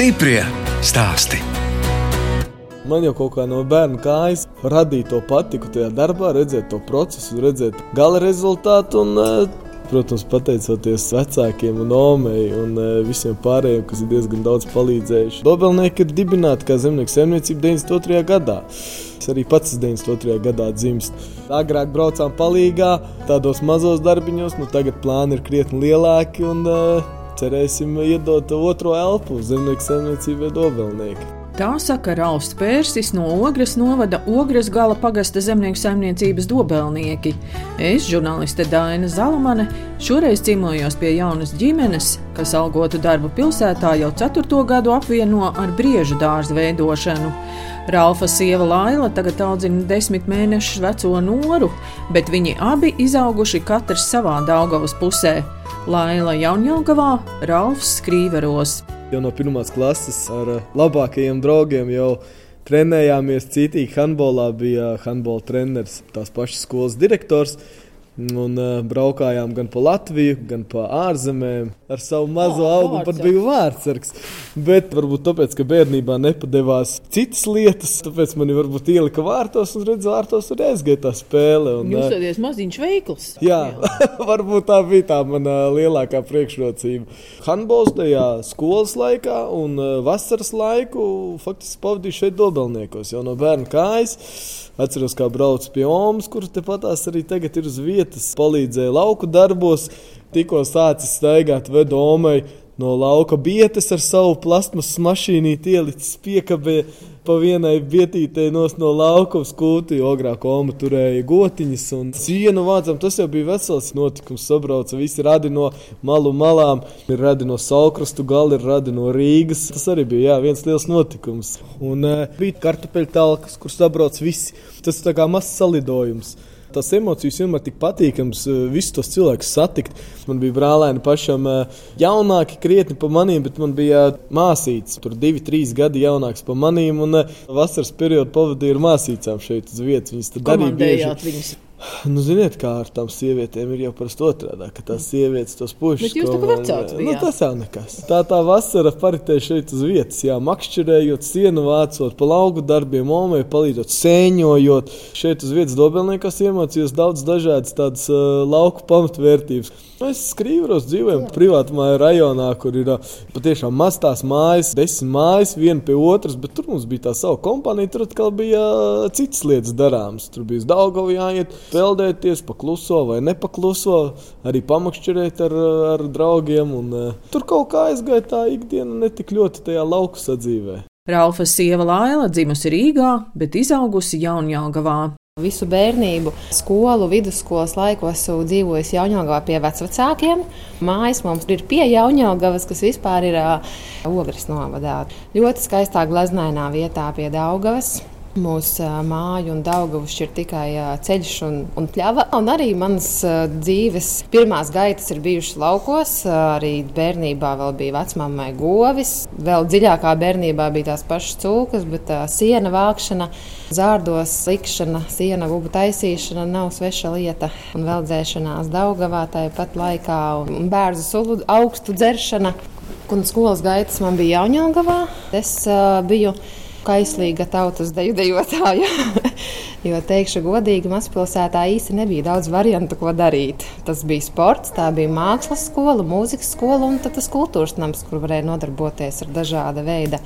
Stiprie stāsti. Man jau kaut kā no bērna kājas radīja to patiku tajā darbā, redzēt to procesu, redzēt gala rezultātu. Un, eh, protams, pateicoties vecākiem un omei un eh, visiem pārējiem, kas ir diezgan daudz palīdzējuši. Dobelnieki ir dibināti kā zemnieku saimniecība 92. gadā. Es arī pats 92. gadā dzimstu. Agrāk braucām palīgā, tādos mazos darbiņos, nu tagad plāni ir krietni lielāki un uh, cerēsim iedot otro elpu zemnieku saimniecībai Dobelnieki. Tā saka Rausts Pērsis no Ogres novada Ogres gala pagasta zemnieku saimniecības dobelnieki. Es, žurnāliste Daina Zalamane, šoreiz cīmojos pie jaunas ģimenes, kas algotu darbu pilsētā jau ceturto gadu apvieno ar briežu dārza veidošanu. Ralfa sieva Laila tagad audzina desmit mēnešus veco noru, bet viņi abi izauguši katrs savā Daugavas pusē. Laila Jaunjēlgavā, Ralfs Skrīveros. Jau no pirmās klases ar labākajiem draugiem jau trenējāmies citīgi. Hanbolā bija handbola treneris, tās pašas skolas direktors. Un uh, braukājām gan pa Latviju, gan pa ārzemēm. Ar savu mazo oh, augu pat biju vārdsargs. Bet varbūt tāpēc, ka bērnībā nepadevās citas lietas, tāpēc mani varbūt ielika vārtos un redzēja, vārtos arī aizgāja tā spēle. Un, Jūs esat maziņš veikls. Jā, jā. varbūt tā bija tā mana lielākā priekšrocība. Hanbols tajā skolas laikā un uh, vasaras laiku faktiski pavadīju šeit Dobelniekos jau no bērna kājas. Atceros, kā braucu pie Omas, kur tepatās arī tagad ir uz vietas. Palīdzēja lauku darbos, tikko sācis staigāt vedu Omai no lauka bietes ar savu plasmas mašīnu ielicis piekabē pa vienai vietītei no lauka uz kūti. Ogrā koma turēja gotiņas un sienu vācām. Tas jau bija vesels notikums. Sabrauca visi radi no malu malām, ir radi no Saukrastu gali, ir radi no Rīgas. Tas arī bija jā, viens liels notikums. Un uh, bija kartupeļu talkas, kur sabrauc visi. Tas tā kā mazs salidojums. Tas emocijas vienmēr tik patīkams, eh, visus tos cilvēkus satikt. Man bija brālēni pašam eh, jaunāki, krietni par maniem, bet man bija māsītes, tur divi, trīs gadi jaunāks par maniem. Un eh, vasaras periodu pavadīju ar māsīcām šeit uz vietas. Viņas tad arī bija. Nu, ziniet, kā ar tām sievietēm ir jau parasti otrādi, ka tās sievietes tos pušas. Bet jūs tā kā vecāks bijāt? Nu, tas jau nekas. Tā tā vasara paritē šeit uz vietas, jā, makšķerējot, sienu vācot, pa laugu darbiem, omai palīdzot, sēņojot. Šeit uz vietas dobelniekos iemācījos daudz dažādas tādas uh, lauku pamatvērtības. Mēs skrīvros dzīvojam privātu māju rajonā, kur ir uh, patiešām maz tās mājas, desmit mājas, viena pie otras, bet tur mums bija tā sava kompānija, tur atkal bija uh, citas lietas darāmas. Tur bija Daugavi jāiet, peldēties, pakluso vai nepakluso, arī pamakšķerēt ar, ar draugiem. Un, uh, tur kaut kā aizgāja tā ikdiena ne tik ļoti tajā lauku sadzīvē. Ralfa sieva Laila dzimusi Rīgā, bet izaugusi Jaunjāgavā. Visu bērnību, skolu, vidusskolas laikos esmu dzīvojis Jaunjēlgavā pie vecākiem. Mājas mums ir pie Jaunjēlgavas, kas vispār ir uh, Ogres novadā. Ļoti skaistā glaznainā vietā pie Daugavas. Mūsu māju un augavu šķir tikai ceļš un, un pļava. Un arī manas dzīves pirmās gaitas ir bijušas laukos. Arī bērnībā vēl bija vecmāmai govis. Vēl dziļākā bērnībā bija tās pašas cūkas, bet siena vākšana, zārdos likšana, siena gubu taisīšana nav sveša lieta. Un vēl dzēšanās Daugavā tāpat laikā un bērnu sulu augstu dzeršana. Un skolas gaitas man bija Jaunjēlgavā. Es uh, biju kaislīga tautas deju dejotāja. jo, teikšu godīgi, mazpilsētā īsti nebija daudz variantu, ko darīt. Tas bija sports, tā bija mākslas skola, mūzikas skola un tas kultūras nams, kur varēja nodarboties ar dažāda veida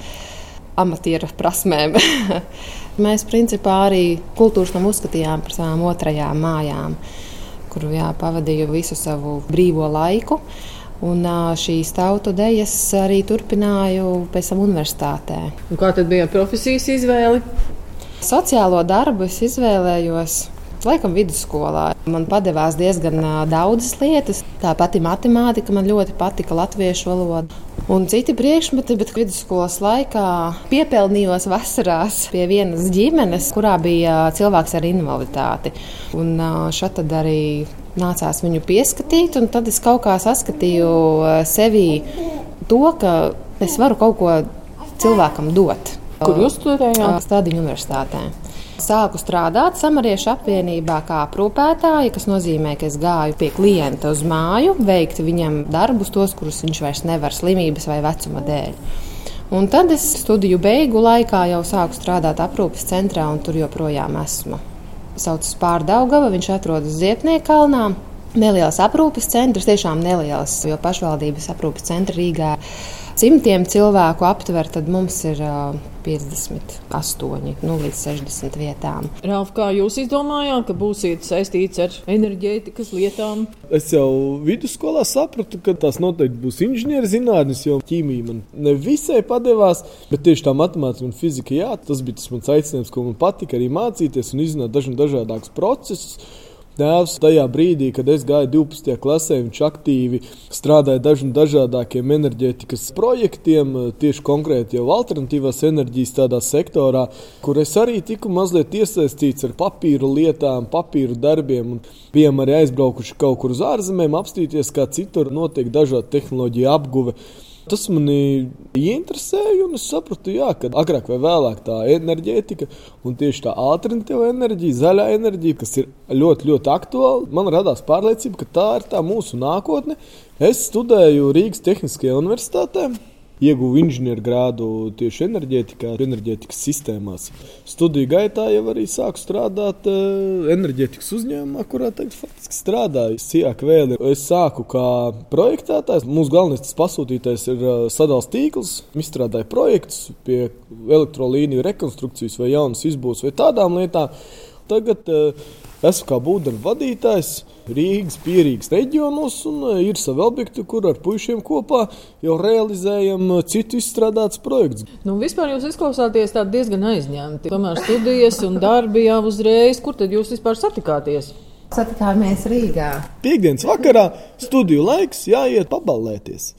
amatieru prasmēm. Mēs principā arī kultūras namu uzskatījām par savām otrajām mājām, kur jā, pavadīju visu savu brīvo laiku. Un šīs tautu dejas arī turpināju pēc tam universitātē. Un kā tad bija profesijas izvēle? Sociālo darbu es izvēlējos laikam vidusskolā. Man padevās diezgan daudzas lietas. Tā pati matemātika man ļoti patika, latviešu valoda. Un citi priekšmeti, bet vidusskolas laikā piepelnījos vasarās pie vienas ģimenes, kurā bija cilvēks ar invaliditāti. Un šeit arī nācās viņu pieskatīt, un tad es kaut kā saskatīju sevī to, ka es varu kaut ko cilvēkam dot. Kur jūs studējāt? Stadiņu universitātē. Sāku strādāt Samariešu apvienībā kā aprūpētāja, kas nozīmē, ka es gāju pie klienta uz māju, veikt viņam darbus, tos, kurus viņš vairs nevar slimības vai vecuma dēļ. Un tad es studiju beigu laikā jau sāku strādāt aprūpes centrā, un tur joprojām esmu. Saucas Pārdaugava, viņš atrodas Ziepnieku kalnā. Neliels aprūpes centrs, tiešām neliels, jo pašvaldības aprūpes centra Rīgā simtiem cilvēku aptver, tad mums ir uh, 58 nu, līdz 60 vietām. Ralf, kā jūs izdomājāt, ka būsiet saistīts ar enerģētikas lietām? Es jau vidusskolā sapratu, ka tās noteikti būs inženierzinātnes, jo ķīmija man nevisai padevās, bet tieši tā matemātika un fizika, jā, tas bija tas mans aicinājums, ko man patika arī mācīties un izzināt dažādākus procesus. Tēvs tajā brīdī, kad es gāju 12. klasē, viņš aktīvi strādāja dažiem dažādākiem enerģētikas projektiem, tieši konkrēti jau alternatīvās enerģijas tādā sektorā, kur es arī tiku mazliet iesaistīts ar papīru lietām, papīru darbiem. Bijām arī aizbraukuši kaut kur uz ārzemēm, apstīties, kā citur notiek dažādu tehnoloģiju apguve. Tas manī ieinteresēja, un es sapratu, jā, ka agrāk vai vēlāk tā enerģētika un tieši tā alternatīva enerģija, zaļā enerģija, kas ir ļoti, ļoti aktuāla, man radās pārliecība, ka tā ir tā mūsu nākotne. Es studēju Rīgas Tehniskajā universitātē ieguvu inženieru grādu tieši enerģētikā, enerģētikas sistēmās. Studiju gaitā jau arī sāku strādāt uh, enerģētikas uzņēmumā, kurā tagad faktiski strādāju. Sijāk vēl. Es sāku kā projektētājs. Mūsu galvenais pasūtītājs ir uh, sadalījums tīkls. Izstrādāju projektus pie elektrolīniju rekonstrukcijas vai jaunas izbūves vai tādām lietām. Tagad uh, esmu kā būvdarba vadītājs. Rīgas, Pierīgas reģionos, un e, ir savi objekti, kur ar puišiem kopā jau realizējam e, citu izstrādātus projektus. Nu, vispār jūs izklausāties diezgan aizņemti. Tomēr studijas un darbi jau uzreiz, kur tad jūs vispār satikāties? Satikāmies Rīgā. Piektdienas vakarā studiju laiks, jāiet paballēties.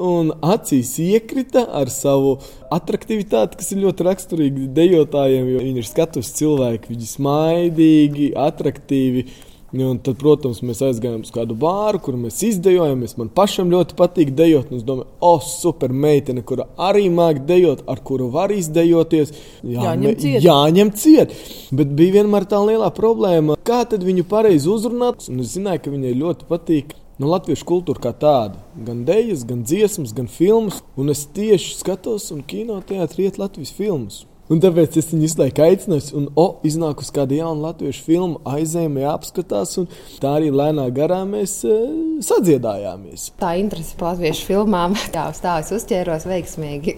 Un acīs iekrita ar savu attraktivitāti, kas ir ļoti raksturīga dejotājiem, jo viņi ir skatuves cilvēki, viņi smaidīgi, attraktīvi. Un tad, protams, mēs aizgājām uz kādu bāru, kur mēs izdejojām. Man pašam ļoti patīk dejot. Es domāju, oh, super meitene, kura arī māca dejot, ar kuru var izdejoties. Jā, jāņem ciet. Jāņem ciet. Bet bija vienmēr tā lielā problēma, kā viņu pareizi uzrunāt. Un es zināju, ka viņai ļoti patīk. Nu, latviešu kultūra kā tāda, gan dēļas, gan dziesmas, gan filmas. Un es tieši skatos, un kinoteātrī iet Latvijas filmas. Un tāpēc es viņu visu laiku aicināju, un, oh, iznāk uz kāda jauna latviešu filma, aizējām, jāapskatās, un tā arī lēnā garā mēs uh, sadziedājāmies. Tā interese par latviešu filmām, tā stāvis uzķēros veiksmīgi.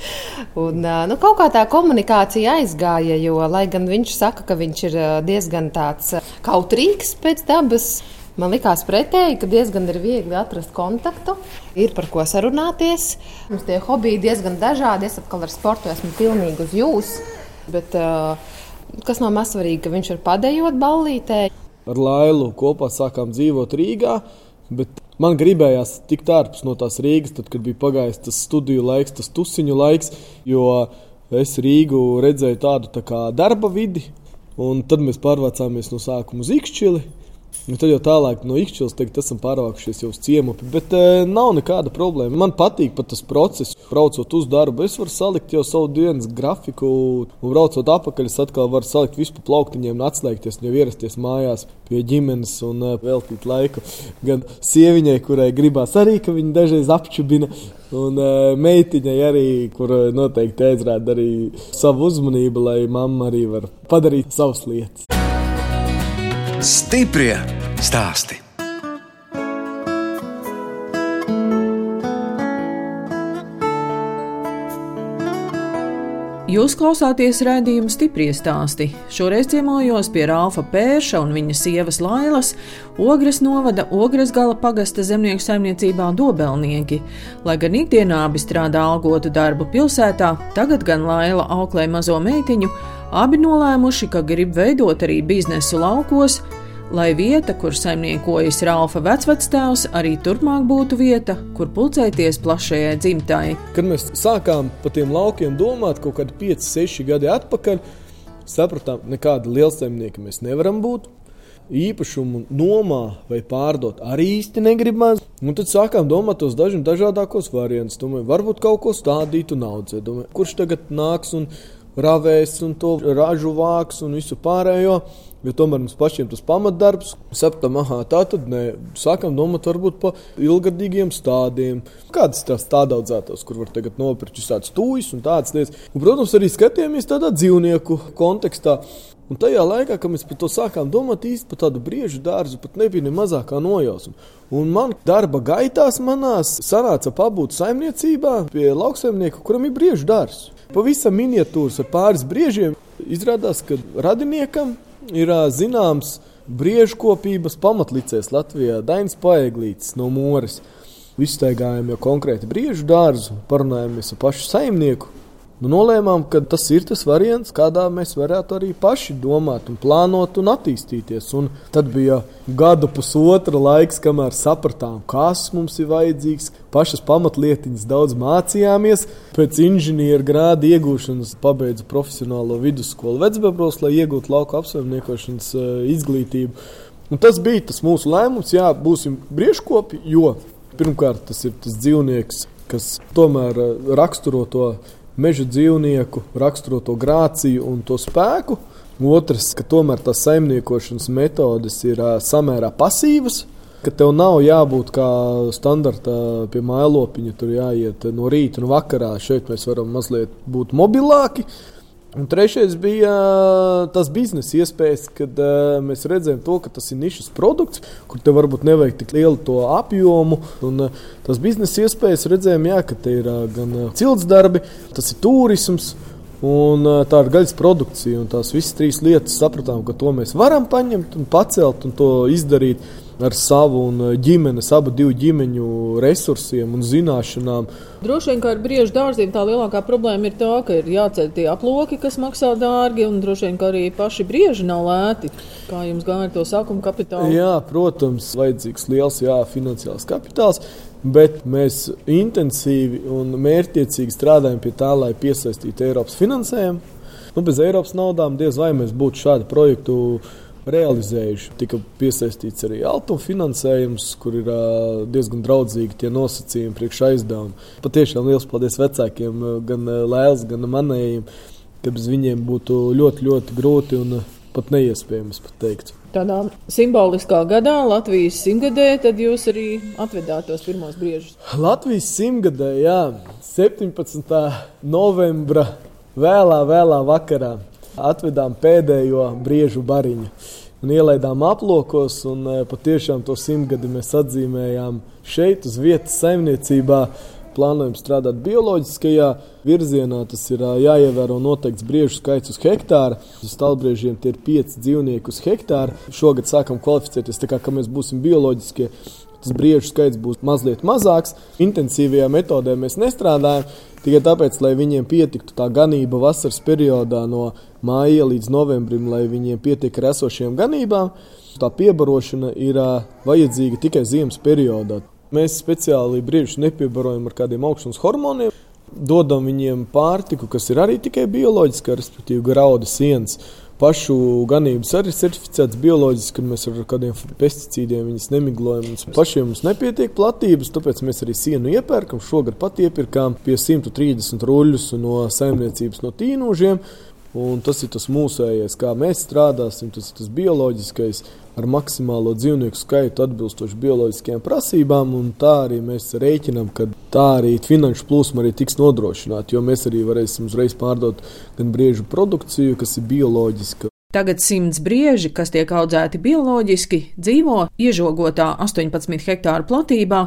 un, uh, nu, kaut kā tā komunikācija aizgāja, jo, lai gan viņš saka, ka viņš ir diezgan tāds kautrīgs pēc dabas, Man likās pretēji, ka diezgan ir viegli atrast kontaktu, ir par ko sarunāties. Mums tie hobiji diezgan dažādi. Es atkal ar sportu esmu pilnīgi uz jums. Bet uh, kas nav mazsvarīgi, ka viņš ir padējot ballītē. Ar Lailu kopā sākām dzīvot Rīgā. Bet man gribējās tikt ārpus no tās Rīgas, tad, kad bija pagājis tas studiju laiks, tas tusiņu laiks. Jo es Rīgu redzēju tādu tā kā darba vidi, un tad mēs pārvācāmies no sākuma uz Ikšķili. Nu, tad jau tālāk no Ikšķils teikt, esam pārvākušies jau uz ciemu. Bet e, nav nekāda problēma. Man patīk pat tas process. Braucot uz darbu, es varu salikt jau savu dienas grafiku. Un braucot atpakaļ, es atkal varu salikt visu pa plauktiņiem un atslēgties, jau ierasties mājās pie ģimenes un e, veltīt laiku. Gan sieviņai, kurai gribās arī, ka viņa dažreiz apčubina. Un uh, meitiņai arī, kur noteikti aizrāda arī savu uzmanību, lai mamma arī var padarīt savas lietas. Stiprie stāsti. Jūs klausāties raidījuma stipri stāstī. Šoreiz ciemojos pie Rāfa Pērša un viņa sievas Lailas, Ogres novada Ogres gala pagasta zemnieku saimniecībā Dobelnieki. Lai gan ikdienā abi strādā algotu darbu pilsētā, tagad gan Laila auklē mazo meitiņu, Abi nolēmuši, ka grib veidot arī biznesu laukos, lai vieta, kur saimniekojas Ralfa vecvectēvs, arī turpmāk būtu vieta, kur pulcēties plašajai dzimtai. Kad mēs sākām par tiem laukiem domāt kaut kādi 5, 6 gadi atpakaļ, sapratām, nekāda lielsaimnieka mēs nevaram būt. Īpašumu nomā vai pārdot arī īsti negribam. Un tad sākām domāt tos dažus dažādākos variantus. Domāju, varbūt kaut ko stādīt un audzēt. Kurš tagad nāks un ravēs un to ražu vāks un visu pārējo. Jo tomēr mums pašiem tas pamatdarbs, saprotam, ah, tā tad ne. Sākam domāt varbūt par ilgadīgiem stādiem. Kādas tās tādaudzētos, kur var tagad nopirkt visādas tūjas un tādas lietas. Un, protams, arī skatījāmies tādā dzīvnieku kontekstā. Un tajā laikā, kad mēs par to sākām domāt, īstenībā par tādu briežu dārzu pat nebija ne mazākā nojausma. Un man darba gaitās manās sanāca pabūt saimniecībā pie lauksaimnieka, kuram ir briežu dārzs. Pavisam miniatūrs ar pāris briežiem. Izrādās, ka radiniekam ir zināms briežkopības pamatlicējs Latvijā, Dainis Paeglītis no Mūras. Izstaigājām jau konkrēti briežu dārzu, parunājāmies ar pašu saimnieku. Nu, nolēmām, ka tas ir tas variants, kādā mēs varētu arī paši domāt, un plānot un attīstīties. Un tad bija gada pusotra laiks, kamēr sapratām, kas mums ir vajadzīgs. Pašas pamatlietiņas daudz mācījāmies. Pēc inženieru grāda iegūšanas pabeidzu profesionālo vidusskolu Vecbebros, lai iegūtu lauku apsaimniekošanas uh, izglītību. Un tas bija tas mūsu lēmums, jā, būsim briežkopi, jo pirmkārt tas ir tas dzīvnieks, kas tomēr uh, raksturo to meža dzīvnieku raksturoto grāciju un to spēku. Otrs, ka tomēr tās saimniekošanas metodes ir uh, samērā pasīvas, ka tev nav jābūt kā standarta pie mailopiņa, tur jāiet no rīta un vakarā. Šeit mēs varam mazliet būt mobilāki. Un trešais bija tas biznesa iespējas, kad uh, mēs redzējām, to, ka tas ir nišas produkts, kur te varbūt nevajag tik lielu to apjomu. Un, uh, tas biznesa iespējas redzējām, jā, ka te ir uh, gan uh, cilts darbi, tas ir turisms. Un, uh, tā ir gaļas produkcija, un tās visas trīs lietas sapratām, ka to mēs varam paņemt un pacelt un to izdarīt ar savu un eh, ģimenes, abu ģimeņu resursiem un zināšanām. Droši vien, ka ar briežu dārziem tā lielākā problēma ir tā, ka ir jāceļ tie aploki, kas maksā dārgi, un droši vien, arī paši brieži nav lēti. Kā jums gāja ar to sākuma kapitālu? Jā, protams, vajadzīgs liels jā, finansiāls kapitāls. Bet mēs intensīvi un mērķiecīgi strādājam pie tā, lai piesaistītu Eiropas finansējumu. Nu, bez Eiropas naudām diez vai mēs būtu šādu projektu realizējuši. Tika piesaistīts arī altuma finansējums, kur ir diezgan draudzīgi tie nosacījumi priekš aizdevumu. Patiešām liels paldies vecākiem, gan Lēls, gan manējiem, ka bez viņiem būtu ļoti, ļoti grūti un pat neiespējams pat teikt. Tādā simboliskā gadā, Latvijas simtgadē, tad jūs arī atvedāt tos pirmos briežus. Latvijas simtgadē, jā, 17. novembra vēlā, vēlā vakarā atvedām pēdējo briežu bariņu. Un ielaidām aplokos, un e, patiešām to simtgadi mēs atzīmējām šeit, uz vietas saimniecībā. Plānojam strādāt bioloģiskajā virzienā. Tas ir jāievēro noteikts briežu skaits uz hektāru. Uz stalbriežiem tie ir pieci dzīvnieki uz hektāru. Šogad sākam kvalificēties tā, kā, ka mēs būsim bioloģiskie tas briežu skaits būs mazliet mazāks. Intensīvajā metodē mēs nestrādājam tikai tāpēc, lai viņiem pietiktu tā ganība vasaras periodā no māja līdz novembrim, lai viņiem pietiek ar esošiem ganībām. Tā piebarošana ir vajadzīga tikai ziemas periodā. Mēs speciāli brīžus nepiebarojam ar kādiem augstums hormoniem. Dodam viņiem pārtiku, kas ir arī tikai bioloģiska, respektīvi graudu sienas pašu ganības arī certificēts bioloģiski, kad mēs ar kādiem pesticīdiem viņus nemiglojam. Mums pašiem mums nepietiek platības, tāpēc mēs arī sienu iepērkam. Šogad pat iepirkām pie 130 ruļļus no saimniecības no tīnožiem. Un tas ir tas mūsējais, kā mēs strādāsim, tas ir tas bioloģiskais, ar maksimālo dzīvnieku skaitu atbilstoši bioloģiskajām prasībām. Tā arī mēs rēķinām, ka tā arī finanšu plūsma arī tiks nodrošināta, jo mēs arī varēsim uzreiz pārdot gan briežu produkciju, kas ir bioloģiska. Tagad simts brieži, kas tiek audzēti bioloģiski, dzīvo iežogotā 18 hektāru platībā,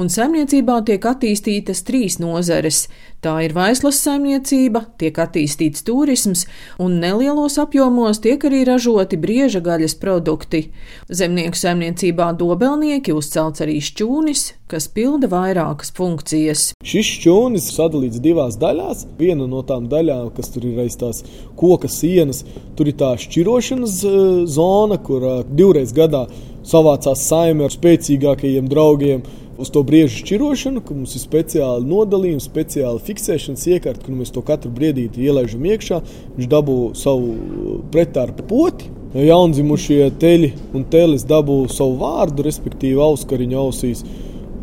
un saimniecībā tiek attīstītas trīs nozares Tā ir vaislas saimniecība, tiek attīstīts turisms, un nelielos apjomos tiek arī ražoti brieža gaļas produkti. Zemnieku saimniecībā dobelnieki uzcelts arī šķūnis, kas pilda vairākas funkcijas. Šis šķūnis sadalīts divās daļās. Viena no tām daļām, kas tur ir aiz tās koka sienas, tur ir tā šķirošanas uh, zona, kur divreiz gadā savācās saime ar spēcīgākajiem draugiem uz to briežu šķirošanu, ka mums ir speciāli nodalījumi, speciāli fiksēšanas iekārta, ka nu, mēs to katru briedīti ielaižam iekšā. Viņš dabū savu pretārpu poti. Jaundzimušie teļi un telis dabū savu vārdu, respektīvi auskariņu ausīs.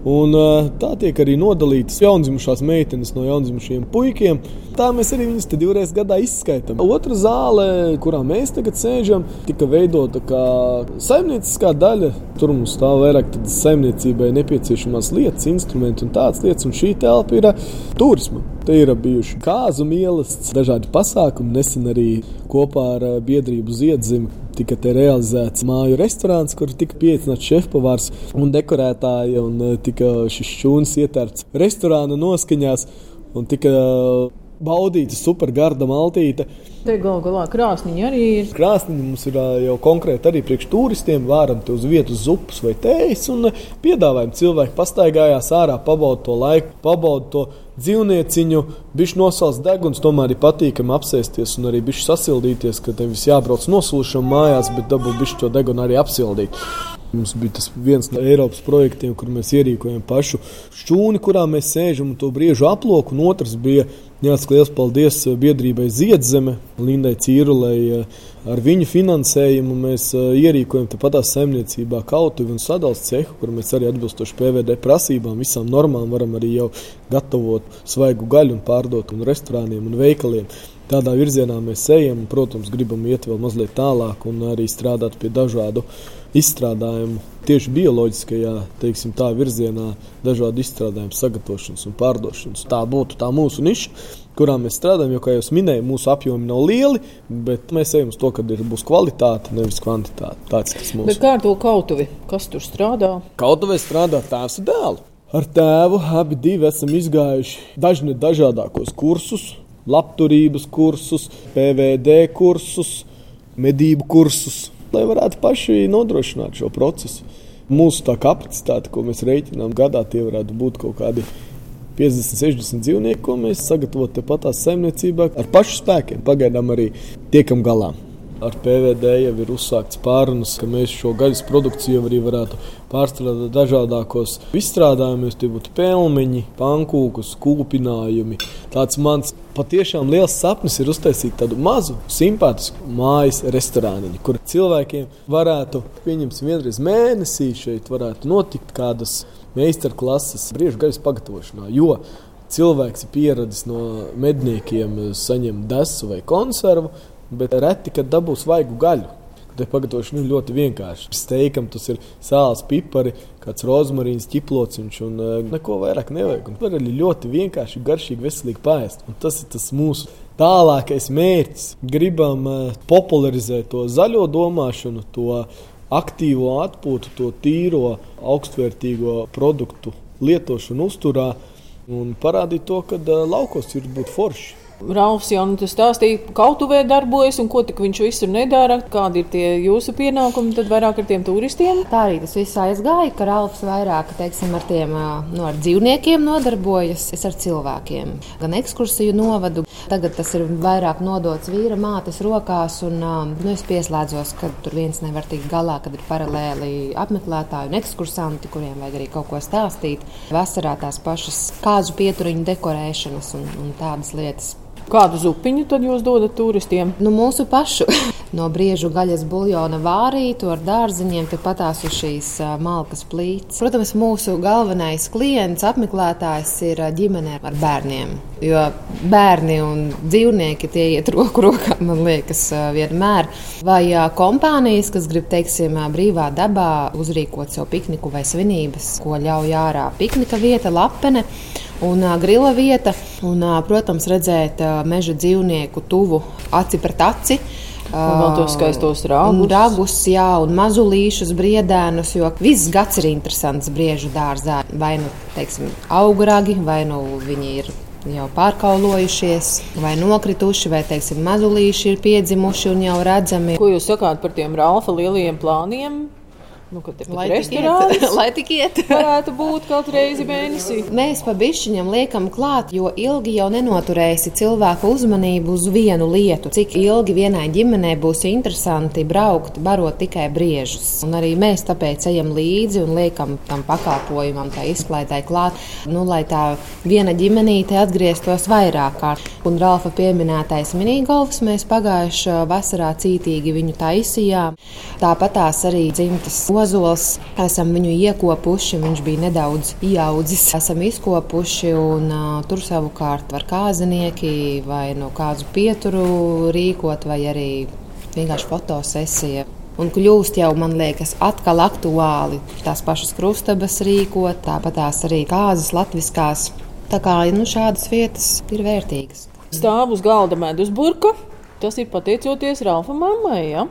Un, tā tiek arī nodalītas jaundzimušās meitenes no jaundzimušiem puikiem. Tā mēs arī viņus divreiz gadā izskaitām. Otra zāle, kurā mēs tagad sēžam, tika veidota kā saimnieciskā daļa. Tur mums stāv vairāk saimniecībai nepieciešamās lietas, instrumenti un tādas lietas. Un šī telpa ir turisma. Te ir bijuši kāzu ielas, dažādi pasākumi. Nesen arī kopā ar biedrību Ziedzemi tika realizēts māju restorāns, kur tika pieaicināts šefpavārs un dekorētāji. Un eh, tika šis šūns ietērts restorāna noskaņās un tika baudīta supergarda maltīte. Te galu galā krāsniņa arī ir. Krāsniņa mums ir jau konkrēti arī priekš turistiem. Vāram te uz vietas zupas vai tējas un piedāvājam cilvēku pastaigājās ārā, pabauda to laiku, pabauda to dzīvnieciņu, bišķi nosauc deguns, tomēr ir patīkami apsēsties un arī bišķi sasildīties, ka tev viss jābrauc nosūšam mājās, bet dabūt bišķi to degunu arī apsildīt. Mums bija tas viens no Eiropas projektiem, kur mēs ierīkojam pašu šķūni, kurā mēs sēžam un to briežu aploku. Un otrs bija jāsaka liels paldies biedrībai Ziedzeme, Lindai Cīrulei. Ar viņu finansējumu mēs ierīkojam tāpatās saimniecībā kautuvi un sadals cehu, kur mēs arī atbilstoši PVD prasībām, visām normām varam arī jau gatavot svaigu gaļu un pārdot un restorāniem un veikaliem. Tādā virzienā mēs ejam, un, protams, gribam iet vēl mazliet tālāk un arī strādāt pie dažādu izstrādājumu tieši bioloģiskajā teiksim, tā, virzienā, dažādu izstrādājumu sagatavošanas un pārdošanas. Tā būtu tā mūsu niša, kurā mēs strādājam. Jo, kā jau minēju, mūsu apjomi nav lieli, bet mēs ejam uz to, ka būs kvalitāte, nevis kvantitāte. Tāds, kas mums ir. Kā ar to kautuvi? Kas tur strādā? Kautuvē strādā tēvs un dēls. Ar tēvu abi esam izgājuši dažne dažādākos kursus, labturības kursus, PVD kursus, medību kursus lai varētu paši nodrošināt šo procesu. Mūsu tā kapacitāte, ko mēs rēķinām gadā, tie varētu būt kaut kādi 50, 60 dzīvnieki, ko mēs sagatavojam tepat tās saimniecībā ar pašu spēkiem. Pagaidām arī tiekam galā ar PVD jau ir uzsākts pārunas, ka mēs šo gaļas produkciju arī varētu pārstrādāt dažādākos izstrādājumos. Tie būtu pelmeņi, pankūkus, kūpinājumi. Tāds mans patiešām liels sapnis ir uztaisīt tādu mazu, simpātisku mājas restorāniņu, kur cilvēkiem varētu, pieņemsim, vienreiz mēnesī šeit varētu notikt kādas meistarklases brīvības gaļas pagatavošanā. Jo cilvēks ir pieradis no medniekiem saņemt desu vai konservu, bet reti, kad dabūs vaigu gaļu. Te pagatavošana ir ļoti vienkārša. Steikam tas ir sāls, pipari, kāds rozmarīns, ķiplociņš un uh, neko vairāk nevajag. Un var arī ļoti vienkārši, garšīgi, veselīgi pāriest. Un tas ir tas mūsu tālākais mērķis. Gribam uh, popularizēt to zaļo domāšanu, to aktīvo atpūtu, to tīro, augstvērtīgo produktu lietošanu uzturā un parādīt to, ka uh, laukos ir būt forši. Rāfs jau nu, stāstīja, ka kautuvē darbojas un ko viņš visur nedara. Kādi ir tie jūsu pienākumi tad vairāk ar tiem turistiem? Tā arī tas viss aizgāja, ka Rāfs vairāk teiksim, ar tiem nu, ar dzīvniekiem nodarbojas, es ar cilvēkiem. Gan ekskursiju novadu, tagad tas ir vairāk nodots vīra mātes rokās. Un, nu, es pieslēdzos, ka tur viens nevar tikt galā, kad ir paralēli apmeklētāji un ekskursanti, kuriem vajag arī kaut ko stāstīt. Vasarā tās pašas kāzu pieturiņu dekorēšanas un, un tādas lietas. Kādu zupiņu tad jūs dodat turistiem? Nu, mūsu pašu. No briežu gaļas buļļona vārītu ar dārziņiem, patās uz šīs malkas plīts. Protams, mūsu galvenais klients, apmeklētājs ir ģimene ar bērniem. Jo bērni un dzīvnieki tie iet roku rokā, man liekas, vienmēr. Vai kompānijas, kas grib, teiksim, brīvā dabā uzrīkot savu pikniku vai svinības, ko ļauj ārā piknika vieta, lapene un grila vieta. Un, protams, redzēt meža dzīvnieku tuvu aci pret aci. Un vēl tos skaistos ragus. Ragus, jā, un mazulīšus, briedēnus, jo viss gads ir interesants briežu dārzā. Vai nu, teiksim, augragi, vai nu viņi ir jau pārkaulojušies, vai nokrituši, vai teiksim, mazulīši ir piedzimuši un jau redzami. Ko jūs sakāt par tiem Rāfa lielajiem plāniem? Nu, lai restorāns lai tik iet. varētu būt kaut reizi mēnesī. Mēs pa bišķiņam liekam klāt, jo ilgi jau nenoturēsi cilvēku uzmanību uz vienu lietu. Cik ilgi vienai ģimenei būs interesanti braukt, barot tikai briežus. Un arī mēs tāpēc ejam līdzi un liekam tam pakalpojumam, tā izklaidai klāt, nu, lai tā viena ģimenīte atgrieztos vairāk kārt. Un Ralfa pieminētais minigolfs mēs pagājušā vasarā cītīgi viņu taisījām. Tāpat tās arī dzimtas ozols. Esam viņu iekopuši, viņš bija nedaudz ieaudzis. Esam izkopuši un tur savukārt var kāzinieki vai no kādu pieturu rīkot, vai arī vienkārši fotosesija. Un kļūst jau, man liekas, atkal aktuāli tās pašas krustabas rīkot, tāpat tās arī kāzas latviskās. Tā kā nu, šādas vietas ir vērtīgas. Stāv uz galda medus burka. Tas ir pateicoties Ralfa mammai. Ja?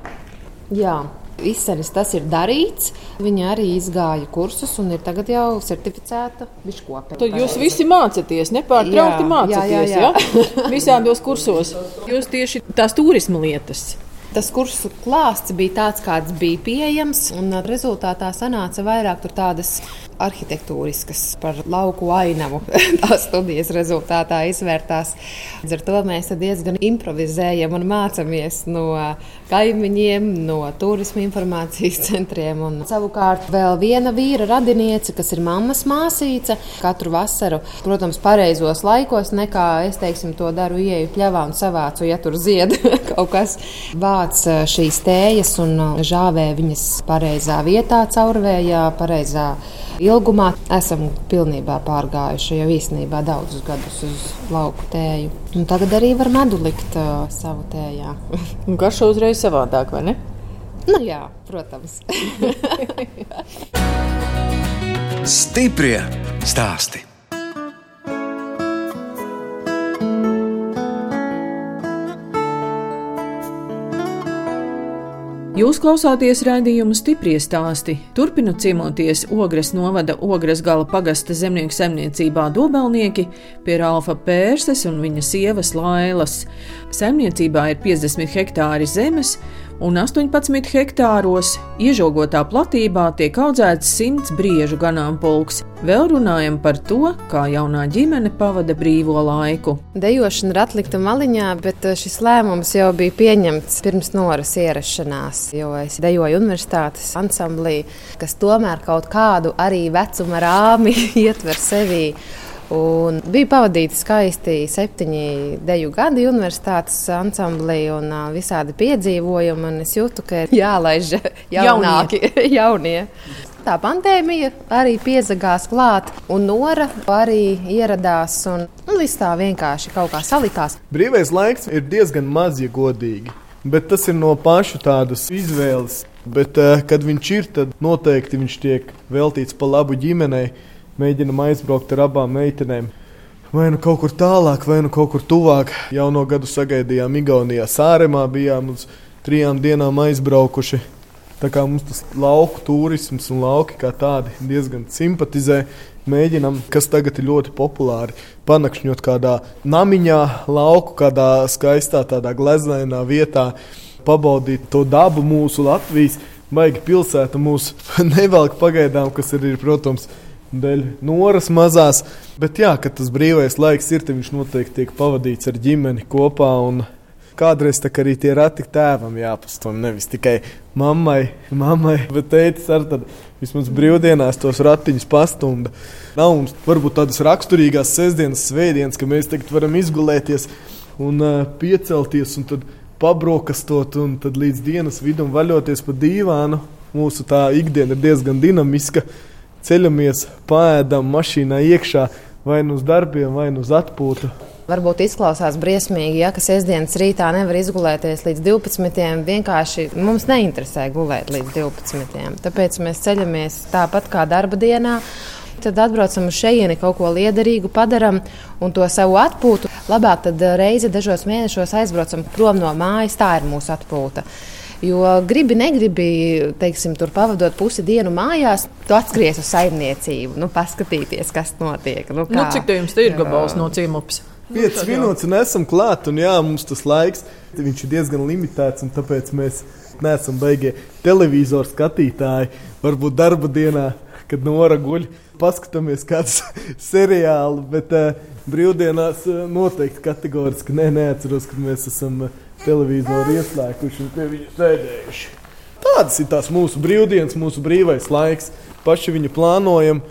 Jā. Izsmeļs tas ir darīts. Viņa arī izgāja kursus un ir tagad jau certificēta biškope. Tad jūs visi mācāties, nepārtraukti mācāties ja? visādos kursos. Jūs tieši tās turisma lietas. Tas kursu klāsts bija tāds, kāds bija pieejams, un rezultātā sanāca vairāk tādas arhitektūriskas, par lauku ainavu. Tās studijas rezultātā izvērtās. Līdz ar to mēs diezgan improvizējam un mācāmies no kaimiņiem, no turisma informācijas centriem. Un savukārt vēl viena vīra radiniece, kas ir mammas māsīca, katru vasaru, protams, pareizos laikos, nekā es teiksim, to daru, ieeju pļavā un savācu, ja tur zied kaut kas. Vāc eh, šīs tējas un eh, žāvē viņas pareizā vietā, caurvējā, pareizā ilgumā esam pilnībā pārgājuši jau īstenībā daudzus gadus uz lauku tēju. Un tagad arī var medu likt uh, savu tējā. Garšo uzreiz savādāk, vai ne? Nu, jā, protams. Stiprie stāstī. Jūs klausāties raidījuma stipri stāstī. Turpinot ciemoties Ogres novada Ogres gala pagasta zemnieku saimniecībā Dobelnieki pie Ralfa Pērses un viņa sievas Lailas. Saimniecībā ir 50 hektāri zemes, un 18 hektāros iežogotā platībā tiek audzēts 100 briežu ganāmpulks. Vēl runājam par to, kā jaunā ģimene pavada brīvo laiku. Dejošana ir atlikta maliņā, bet eh, šis lēmums jau bija pieņemts pirms noras ierašanās, jo es dejoju universitātes ansamblī, kas tomēr kaut kādu arī vecuma rāmi ietver sevī. Un bija pavadīti skaisti septiņi deju gadi universitātes ansamblī un visādi piedzīvojumi. Es jūtu, ka ir jālaiž jaunāki, jaunie. Tā pandēmija arī piezagās klāt, un Nora arī ieradās. Un, un viss tā vienkārši kaut kā salikās. Brīvais laiks ir diezgan maz, ja godīgi. Bet tas ir no paša tādas izvēles. Bet, kad viņš ir, tad noteikti viņš tiek veltīts pa labu ģimenei mēģinam aizbraukt ar abām meitenēm. Vai nu kaut kur tālāk, vai nu kaut kur tuvāk. Jauno gadu sagaidījām Igaunijā, Sāremā bijām uz trijām dienām aizbraukuši. Tā kā mums tas lauku turisms un lauki kā tādi diezgan simpatizē. Mēģinām, kas tagad ir ļoti populāri, panakšņot kādā namiņā, lauku, kādā skaistā, tādā gleznainā vietā, pabaudīt to dabu mūsu Latvijas. Baigi pilsēta mūs nevelk pagaidām, kas arī ir, protams, dēļ noras mazās. Bet jā, kad tas brīvais laiks ir, tad viņš noteikti tiek pavadīts ar ģimeni kopā. Kādreiz tā arī tie rati tēvam jāpastāv. Nevis tikai mammai, mammai bet tētis ar tādu vismaz brīvdienās tos ratiņus pastumda. Nav mums varbūt tādas raksturīgās sestdienas, svētdienas, ka mēs tagad varam izgulēties un uh, piecelties un tad pabrokastot un tad līdz dienas vidum vaļoties pa dīvānu. Mūsu tā ikdiena ir diezgan dinamiska. Uh, ceļamies, pēdam mašīnā iekšā vai nu uz darbiem, vai nu uz atpūtu. Varbūt izklausās briesmīgi, ja ka sestdienas rītā nevar izgulēties līdz 12. Vienkārši mums neinteresē gulēt līdz 12. Tāpēc mēs ceļamies tāpat kā darba dienā. Tad atbraucam uz šejieni, kaut ko liederīgu padarām un to savu atpūtu. Labāk tad reizi dažos mēnešos aizbraucam prom no mājas. Tā ir mūsu atpūta. Jo gribi, negribi, teiksim, tur pavadot pusi dienu mājās, tu atskries uz saimniecību, nu, paskatīties, kas notiek. Nu, kā, nu, cik tā jums ir gabals no ciemupas? 5 minūtes, un esam klāt, un jā, mums tas laiks ir diezgan limitēts, un tāpēc mēs neesam beigie televizoru skatītāji. Varbūt darba dienā, kad nora guļ, paskatāmies kādu seriālu, bet uh, brīvdienās uh, noteikti kategoriski ne, neatceros, kad mēs esam. Uh, televizoru ieslēguši un pie viņa sēdējuši. Tādas ir tās mūsu brīvdienas, mūsu brīvais laiks. Paši viņu plānojam.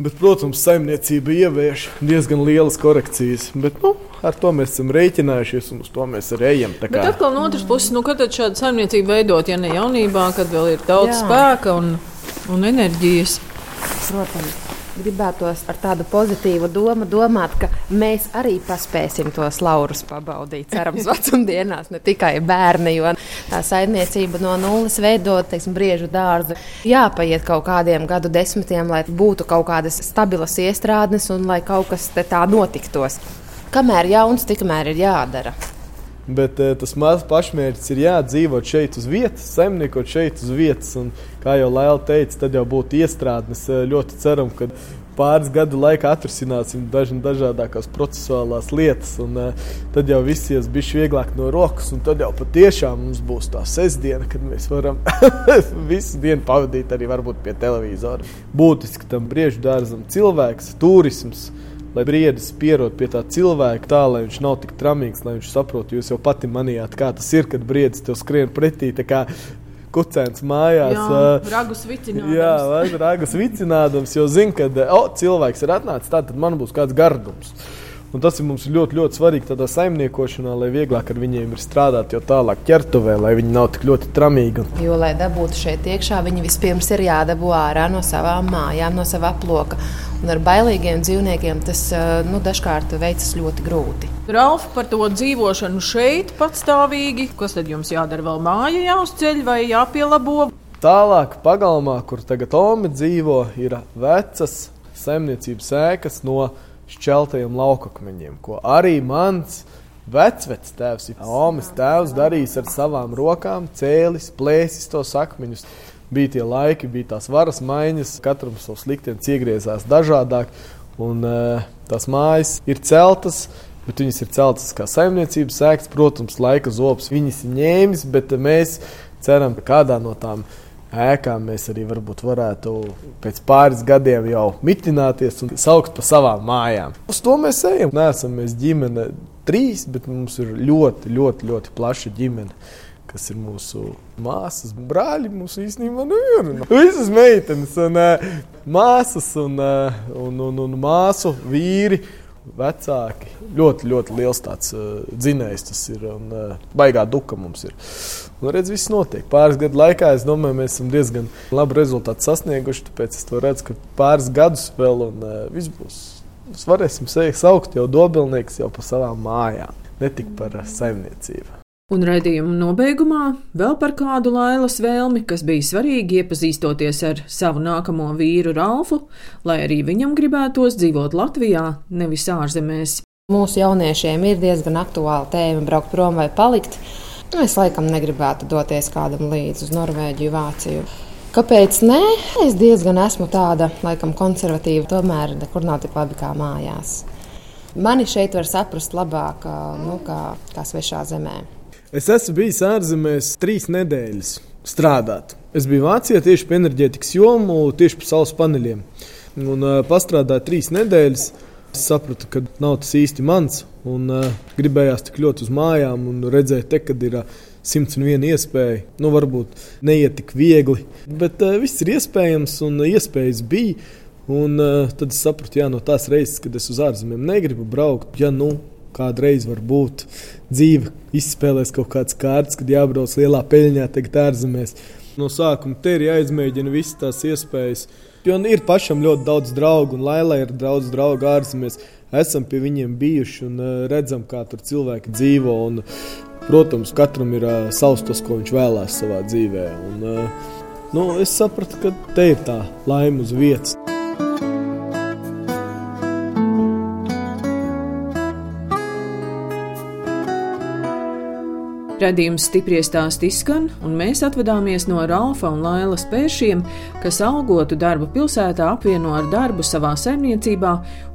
Bet, protams, saimniecība ievieš diezgan lielas korekcijas. Bet, nu, ar to mēs esam rēķinājušies un uz to mēs arī ejam. Bet atkal no otras puses, nu, kad šāda saimniecība veidot, ja ne jaunībā, kad vēl ir daudz Jā. spēka un un enerģijas. Protams, gribētos ar tādu pozitīvu domu domāt, ka mēs arī paspēsim tos laurus pabaudīt. Cerams, vecumdienās ne tikai bērni, jo tā saimniecība no nulles veidot, teiksim, briežu dārzu. Jāpaiet kaut kādiem gadu desmitiem, lai būtu kaut kādas stabilas iestrādnes un lai kaut kas tā notiktos. Kamēr jauns, tikmēr ir jādara. Bet uh, tas mazs pašmērķis ir jādzīvot šeit uz vietas, saimniekot šeit uz vietas. Un, kā jau Laila teica, tad jau būtu iestrādnes. Ļoti ceram, ka pāris gadu laikā atrisināsim dažādākās procesuālās lietas. Un, uh, tad jau viss ies bišķi vieglāk no rokas. Tad jau patiešām mums būs tā sestdiena, kad mēs varam visu dienu pavadīt arī pie televizora. Būtiski tam briežu dārzam cilvēks, turisms lai briedis pierod pie tā cilvēka, tā lai viņš nav tik tramīgs, lai viņš saprotu, jūs jau pati manījāt, kā tas ir, kad briedis tev skrien pretī. Kucēns mājās. Jā, ragus vicinādams. Jā, ragus vicinādams, jo zina, ka oh, cilvēks ir atnācis, tad man būs kāds gardums. Un tas ir mums ļoti, ļoti svarīgi tādā saimniekošanā, lai vieglāk ar viņiem ir strādāt, jo tālāk ķertuvē, lai viņi nav tik ļoti tramīgi. Jo, lai dabūtu šeit iekšā, viņi vispirms ir jādabū ārā no savām mājām, no sava aploka. Un ar bailīgiem dzīvniekiem tas nu, dažkārt veicas ļoti grūti. Ralf, par to dzīvošanu šeit patstāvīgi, kas tad jums jādara vēl māja jāuzceļ vai jāpielabo? Tālāk, pagalmā, kur tagad Omi dzīvo, ir vecas saimniecības ēkas no šķeltajiem laukakmeņiem, ko arī mans vecvecs tēvs, Omas tēvs, darījis ar savām rokām, cēlis, plēsis tos akmeņus. Bija tie laiki, bija tās varas maiņas, katram savs liktenis iegriezās dažādāk, un uh, tās mājas ir celtas. Bet viņas ir celtas kā saimniecības sēklas, protams, laika zopas viņas ir ņēmis, bet mēs ceram, ka kādā no tām ēkām mēs arī varētu pēc pāris gadiem jau mitināties un saukt par savām mājām. Uz to mēs ejam. Nē, esam mēs ģimene trīs, bet mums ir ļoti, ļoti, ļoti plaša ģimene. Kas ir mūsu māsas, brāļi. Mums īstenībā nu, ir visas meitenes, un, uh, māsas un, uh, un, un, un māsu vīri vecāki. Ļoti, ļoti liels tāds uh, dzinējs tas ir un uh, baigā duka mums ir. Un redz, viss notiek. Pāris gadu laikā es domāju, mēs esam diezgan labu rezultātu sasnieguši. Tāpēc es to redzu, ka pāris gadus vēl un uh, viss būs. Mēs varēsim saukt jau dobelnieks jau par savām mājām, ne tik par uh, saimniecību. Un raidījuma nobeigumā vēl par kādu Lailas vēlmi, kas bija svarīgi iepazīstoties ar savu nākamo vīru Ralfu, lai arī viņam gribētos dzīvot Latvijā, nevis ārzemēs. Mūsu jauniešiem ir diezgan aktuāla tēma braukt prom vai palikt. Es laikam negribētu doties kādam līdzi uz Norvēģiju, Vāciju. Kāpēc nē? Es diezgan esmu tāda, laikam, konservatīva. Tomēr nekur nav tik labi kā mājās. Mani šeit var saprast labāk, nu, kā, kā svešā zemē. Es esmu bijis ārzemēs trīs nedēļas strādāt. Es biju Vācijā tieši pie enerģētikas jomu, tieši par saules paneļiem. Un uh, pastrādāju trīs nedēļas. Es sapratu, ka nav tas īsti mans. Un, uh, gribējās tik ļoti uz mājām un redzēt, te, kad ir uh, 101 iespēja. Nu, varbūt neiet tik viegli, bet uh, viss ir iespējams un uh, iespējas bija. Un, uh, tad es sapratu, ka no tās reizes, kad es uz ārzemēm negribu braukt, ja nu kādreiz var būt dzīve, izspēlēs kaut kādas kārtas, kad jābrauc lielā peļņā, tagad ārzemēs. No sākuma te ir jāizmēģina visas tās iespējas. Jo ir pašam ļoti daudz draugu, un Laila ir daudz draugu ārzemēs. Esam pie viņiem bijuši un uh, redzam, kā tur cilvēki dzīvo. Un, protams, katram ir uh, savs tas, ko viņš vēlās savā dzīvē. Un, uh, nu, es sapratu, ka te ir tā laime uz vietas. Radījums stipri stāst izskan, un mēs atvadāmies no Ralfa un Lailas pēršiem, kas algotu darbu pilsētā apvieno ar darbu savā saimniecībā,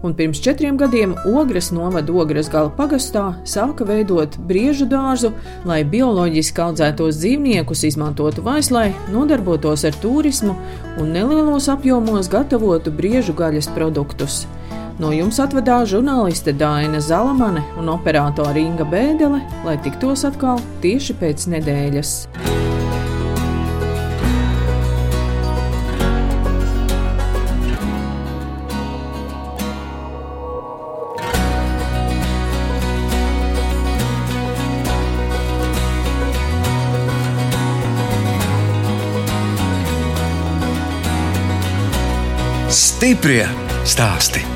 un pirms četriem gadiem Ogres novada Ogres gala pagastā sāka veidot briežu dārzu, lai bioloģiski audzētos dzīvniekus izmantotu vaislai, nodarbotos ar turismu un nelielos apjomos gatavotu briežu gaļas produktus. No jums atvadās žurnāliste Dāna Zalamane un operātore Inga Bēdelē, lai tiktos atkal tieši pēc nedēļas. Stiprie stāsti.